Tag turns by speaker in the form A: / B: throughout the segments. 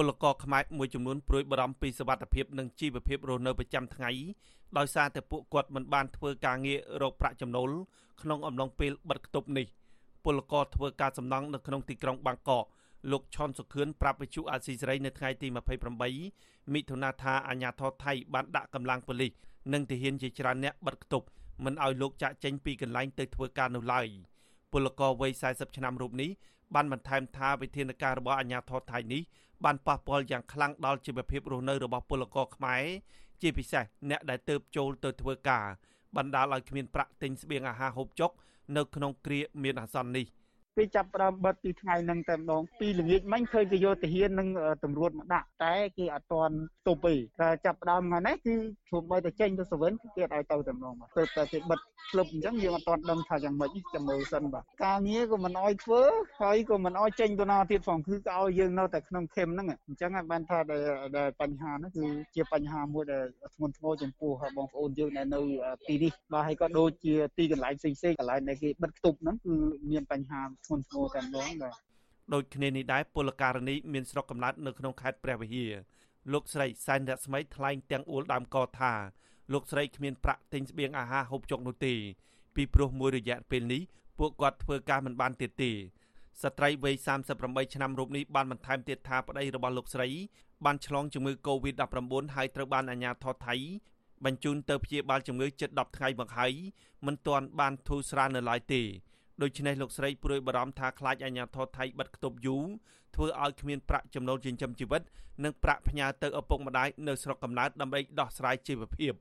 A: ពលករខ្មែរមួយចំនួនព្រួយបារម្ភពីសុវត្ថិភាពនិងជីវភាពរស់នៅប្រចាំថ្ងៃដោយសារតែពួកគាត់មិនបានធ្វើការងាររកប្រាក់ចំណូលក្នុងអំឡុងពេលបិទគប់នេះពលករធ្វើការសំណង់នៅក្នុងទីក្រុងបាងកកលោកឈុនសុខឿនប្រាប់វិទ្យុអាស៊ីសេរីនៅថ្ងៃទី28មិថុនាថាអាញាធរថៃបានដាក់កម្លាំងប៉ូលីសនិងទាហានជាច្រើនអ្នកបិទគប់មិនឲ្យលោកចាក់ចេញពីកន្លែងទៅធ្វើការនៅឡើយពលករវ័យ40ឆ្នាំរូបនេះ បានបន្ថែមថាវិធានការរបស់អាជ្ញាធរថៃនេះបានប៉ះពាល់យ៉ាងខ្លាំងដល់ជីវភាពរស់នៅរបស់ពលករខ្មែរជាពិសេសអ្នកដែលទៅចូលទៅធ្វើការបណ្ដាលឲ្យគ្មានប្រាក់ទិញស្បៀងអាហារហូបចុកនៅក្នុងគ្រាមានអាសន្ននេះ
B: គេចាប់ផ្ដើមបិទពីថ្ងៃហ្នឹងតែម្ដងពីល្ងាចមិញឃើញគេយកទាហាននិងតម្រួតមកដាក់តែគេអត់ទាន់ទប់ទេតែចាប់ផ្ដើមថ្ងៃនេះគឺជុំបីតែចេញទៅសវិនគេអត់ឲ្យទៅតែម្ដងបាទទៅតែគេបិទក្លឹបអញ្ចឹងយើងអត់ទាន់ដឹងថាយ៉ាងម៉េចចាំមើលសិនបាទការងារក៏មិនអោយធ្វើហើយក៏មិនអោយចេញទៅណាទៀតផងគឺក៏ឲ្យយើងនៅតែក្នុងខេមហ្នឹងអញ្ចឹងហើយបានថាដែលបញ្ហាហ្នឹងគឺជាបញ្ហាមួយដែលធ្ងន់ធ្ងរចំពោះបងប្អូនយើងដែលនៅទីនេះបាទហើយក៏ដូចជាទីកន្លែងផ្សេងៗកន្លែងដែលគេបិទគប់ហ្នឹងគឺមានបញ្ហាធ្ងន់ធ្ងរតែម្ដងបាទ
A: ដូចគ្នានេះដែរពលករនីមានស្រុកកំណើតនៅក្នុងខេត្តព្រះវិហារលោកស្រីសែនរស្មីថ្លែងទាំងអួលដើមកថាលោកស្រីគ្មានប្រាក់ទិញស្បៀងអាហារហូបចុកនោះទេពីព្រោះមួយរយៈពេលនេះពួកគាត់ធ្វើការមិនបានទៀតទេស្ត្រីវ័យ38ឆ្នាំរូបនេះបានបន្ថែមទៀតថាប្តីរបស់លោកស្រីបានឆ្លងជំងឺ Covid-19 ហើយត្រូវបានអាជ្ញាធរថៃបញ្ជូនទៅព្យាបាលជំងឺជិត10ថ្ងៃមកហើយមិនទាន់បានធូរស្រាលនៅឡើយទេ ដូច្នេះលោកស្រីព្រួយបារម្ភថាខ្លាចអាជ្ញាធរថៃបិទគប់យូរធ្វើឲ្យគ្មានប្រាក់ចំណូលចិញ្ចឹមជីវិត និងប្រាក់ផ្ញើទៅឪពុកម្ដាយនៅស្រុកកំណើតដើម្បីដោះស្រាយជីវភាព។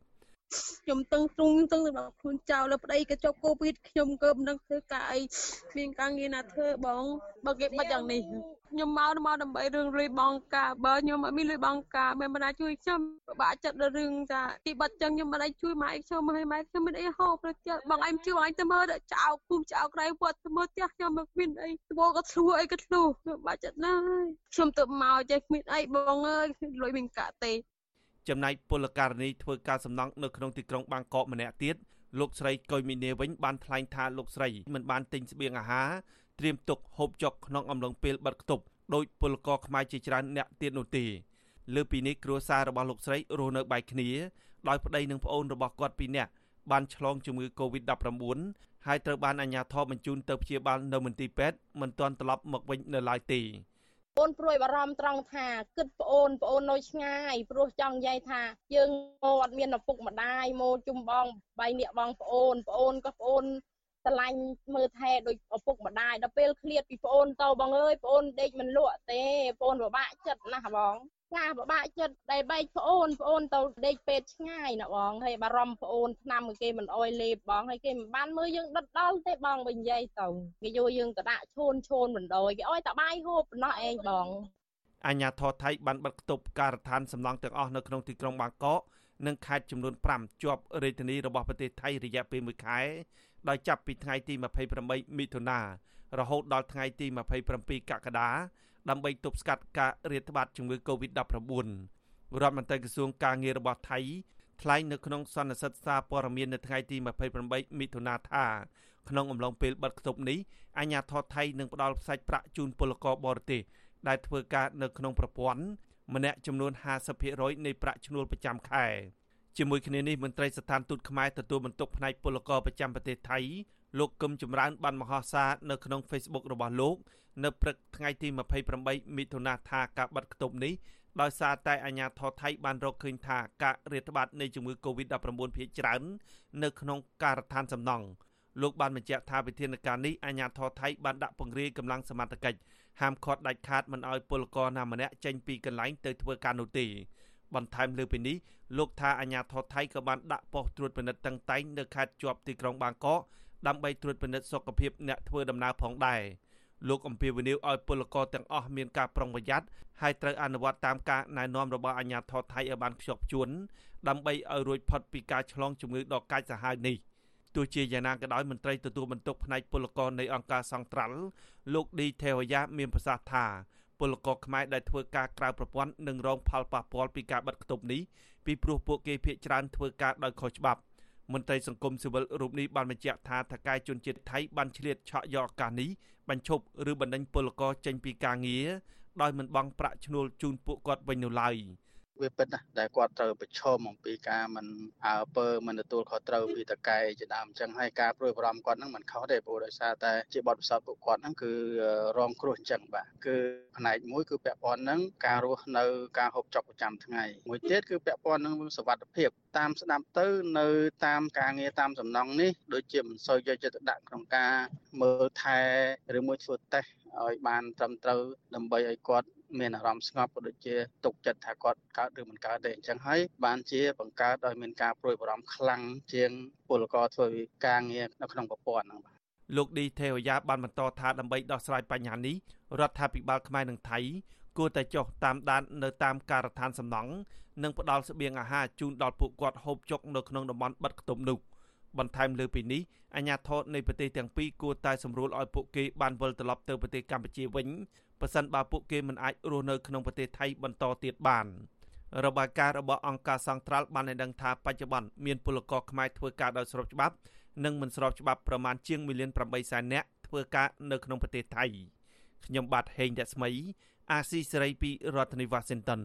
C: ខ្ញុំតឹងទ្រូងតឹងដល់ខ្លួនចៅលើប្តីក៏ចុកកូវីដខ្ញុំក៏មិនដឹងធ្វើការអីមានការងារណាធ្វើបងបើគេបិទយ៉ាងនេះខ្ញុំមកមកដើម្បីរឿងលុយបងការបើខ្ញុំអត់មានលុយបងការមិនបានជួយខ្ញុំពិបាកចិត្តដល់រឿងថាទីបាត់ចឹងខ្ញុំមិនអាចជួយម៉ែខ្ញុំហើយម៉ែខ្ញុំមានអីហូបទៅទៀតបងឯងជួយអញទៅមើលចោលគុំចោលក្រៃវត្តទៅមើលផ្ទះខ្ញុំមិនមានអីត្បូងក៏ធ្លុះអីក៏ធ្លុះខ្ញុំបាក់ចិត្តណាស់ហើយខ្ញុំទៅមកចេះគ្មានអីបងអើយលុយមានកាក់ទេ
A: ចំណែកពលករនីធ្វើការសំណង់នៅក្នុងទីក្រុងបាងកកម្នាក់ទៀតលោកស្រីកុយមីនីវិញបានថ្លែងថាលោកស្រីមិនបានទិញស្បៀងអាហារត្រៀមទុកហូបចុកក្នុងអំឡុងពេលបិទគប់ដោយពលករខ្មែរជាច្រើនអ្នកទៀតនោះទេលើពីនេះគ្រួសាររបស់លោកស្រីរស់នៅបែកគ្នាដោយប្តីនិងប្អូនរបស់គាត់ពីរនាក់បានឆ្លងជំងឺ Covid-19 ហើយត្រូវបានអាជ្ញាធរបញ្ជូនទៅព្យាបាលនៅមន្ទីរពេទ្យមិនទាន់ត្រឡប់មកវិញនៅឡើយទេ
C: អូនព្រួយបារម្ភត្រង់ថាគិតប្អូនប្អូននៅឆ្ងាយព្រោះចង់និយាយថា យើងមកអត់មានឪពុកម្ដាយមកជុំបងបែរនេះបងប្អូនប្អូនក៏ប្អូនស្រឡាញ់មើលថែដូចឪពុកម្ដាយដល់ពេលឃ្លាតពីប្អូនទៅបងអើយប្អូនដេកមិនលក់ទេប្អូនពិបាកចិត្តណាស់បង ចាពិបាកចិត្តដែលបែកប្អូនប្អូនទៅដេកពេទ្យឆ្ងាយណាបងហើយបារម្ភប្អូនឆ្នាំគេមិនអោយលេបបងហើយគេមិនបានមើលយើងដិតដល់ទេបងវិញនិយាយទៅគេយកយើងទៅដាក់ឈូនឈូនបណ្ដោយគេអោយតបាយហូបប៉ុណ្ណោះឯងបង
A: អញ្ញាធរថៃបានបិទគប់ការដ្ឋានសំណង់ទាំងអស់នៅក្នុងទីក្រុងបាងកកនិងខេត្តចំនួន5ជាប់រាជធានីរបស់ប្រទេសថៃរយៈពេល1ខែដោយចាប់ពីថ្ងៃទី28មិថុនារហូតដល់ថ្ងៃទី27កក្កដា ដើម្បីទប់ស្កាត់ការរាតត្បាតជំងឺ Covid-19 រដ្ឋមន្ត្រីក្រសួងការងាររបស់ថៃថ្លែងនៅក្នុងសន្និសីទសារព័ត៌មាននៅថ្ងៃទី28មិថុនាថាក្នុងអំឡុងពេលបិទគប់នេះអាជ្ញាធរថៃនឹងផ្ដល់ផ្សាច់ប្រាក់ជូនពលករបរទេសដែលធ្វើការនៅក្នុងប្រព័ន្ធម្នាក់ចំនួន50%នៃប្រាក់ឈ្នួលប្រចាំខែជាមួយគ្នានេះមន្ត្រីស្ថានទូតខ្មែរទទួលបន្ទុកផ្នែកពលករប្រចាំប្រទេសថៃលោកកឹមចម្រើនបានមហោសារនៅក្នុង Facebook របស់លោក នៅព្រឹកថ្ងៃទី28មិថុនាថាការបិទគប់នេះដោយសារតែអាជ្ញាធរថៃបានរកឃើញថាការរាតត្បាតនៃជំងឺ Covid-19 ភាគច្រើន នៅក្នុងការដ្ឋានសំណង់លោកបានបញ្ជាក់ថាវិធានការនេះអាជ្ញាធរថៃបានដាក់ពង្រាយកម្លាំងសមត្ថកិច្ចហាមឃាត់ដាច់ខាតមិនឲ្យពលករណាម្នាក់ចេញពីកន្លែងទៅធ្វើការនោះទេបន្ថែមលើពីនេះលោកថាអាជ្ញាធរថៃក៏បានដាក់ប៉ុស្តិ៍ត្រួតពិនិត្យតឹងតែងនៅខេត្តជាប់ទីក្រុងបាងកក ដើម្បីត្រួតពិនិត្យសុខភាពអ្នកធ្វើដំណើរផងដែរលោកអំពីវនីវឲ្យពលករទាំងអស់មានការប្រុងប្រយ័ត្នហើយត្រូវអនុវត្តតាមការណែនាំរបស់អាជ្ញាធរថៃឲ្យបានខ្ជាប់ខ្ជួនដើម្បីឲ្យរួចផុតពីការឆ្លងជំងឺដ៏កាចសាហាវនេះទោះជាយ៉ាងណាក៏ដោយមន្ត្រីទទួលបន្ទុកផ្នែកពលករនៃអង្គការសង្ត្រាល់លោកឌីទេវយ៉ាមានប្រសាសន៍ថាពលករខ្មែរដែលធ្វើការក្រៅប្រព័ន្ធនឹងរងផលប៉ះពាល់ពីការបិទគប់នេះពីព្រោះពួកគេភ័យច្រើនធ្វើការដោយខុសច្បាប់ មន្ត្រីសង្គមស៊ីវិលរូបនេះបានបញ្ជាក់ថាថកែជនជាតិថៃបានឆ្លៀតឆក់យកឱកាសនេះបញ្ឈប់ឬបណ្ដេញពលករចេញពីការងារដោយមិនបង់ប្រាក់ឈ្នួលជូនពួកគាត់វិញនៅឡើយ។
D: វាពិតណាស់ដែលគាត់ត្រូវប្រឈមអំពីការមិនអើពើមិនទទួលខុសត្រូវពីតកែជាដើមអញ្ចឹងហើយការព្រួយបារម្ភគាត់ហ្នឹងមិនខុសទេព្រោះដោយសារតែជាបទពិសោធន៍ពួកគាត់ហ្នឹងគឺរងគ្រោះអញ្ចឹងបាទគឺផ្នែកមួយគឺពាក់ព័ន្ធនឹងការរស់នៅការហូបចុកប្រចាំថ្ងៃមួយទៀតគឺពាក់ព័ន្ធនឹងសុវត្ថិភាពតាមស្ដាប់ទៅនៅតាមការងារតាមសំណង់នេះដូចជាមិនសូវយកចិត្តទុកដាក់ក្នុងការមើលថែឬមួយធ្វើតេស្តឲ្យបានត្រឹមត្រូវដើម្បីឲ្យគាត់ មានអារម្មណ៍ស្ងប់ក៏ដូចជាទុកចិត្តថាគាត់កើតឬមិនកើតទេអញ្ចឹងហើយបានជាបង្កើតឲ្យមានការព្រួយបារម្ភខ្លាំងជាងពលករធ្វើការងារនៅក្នុងប្រព័ន្ធហ្នឹងបាទ
A: លោកឌីទេវយ៉ាបានបន្តថាដើម្បីដោះស្រាយបញ្ហានេះរដ្ឋាភិបាលខ្មែរនិងថៃគួរតែចុះតាមដាននៅតាមការដ្ឋានសំណង់និងផ្ដល់ស្បៀងអាហារជូនដល់ពួកគាត់ហូបចុកនៅក្នុងតំបន់បិទខ្ទប់នោះ បន្ថែមលើពីនេះអាជ្ញាធរនៃប្រទេសទាំងពីរគួរតែសម្រួលឲ្យពួកគេបានវិលត្រឡប់ទៅប្រទេសកម្ពុជាវិញប្រសិនបើពួកគេមិនអាចរស់នៅក្នុងប្រទេសថៃបន្តទៀតបានរបាយការណ៍របស់អង្គការសង្ត្រាល់បានឲ្យដឹងថាបច្ចុប្បន្នមានពលករខ្មែរធ្វើការដោយស្របច្បាប់និងមិនស្របច្បាប់ប្រមាណជាង1លាន8សែននាក់ធ្វើការនៅក្នុងប្រទេសថៃខ្ញុំបាទហេងរស្មី អាស៊ីសេរីពីរដ្ឋធានី Washington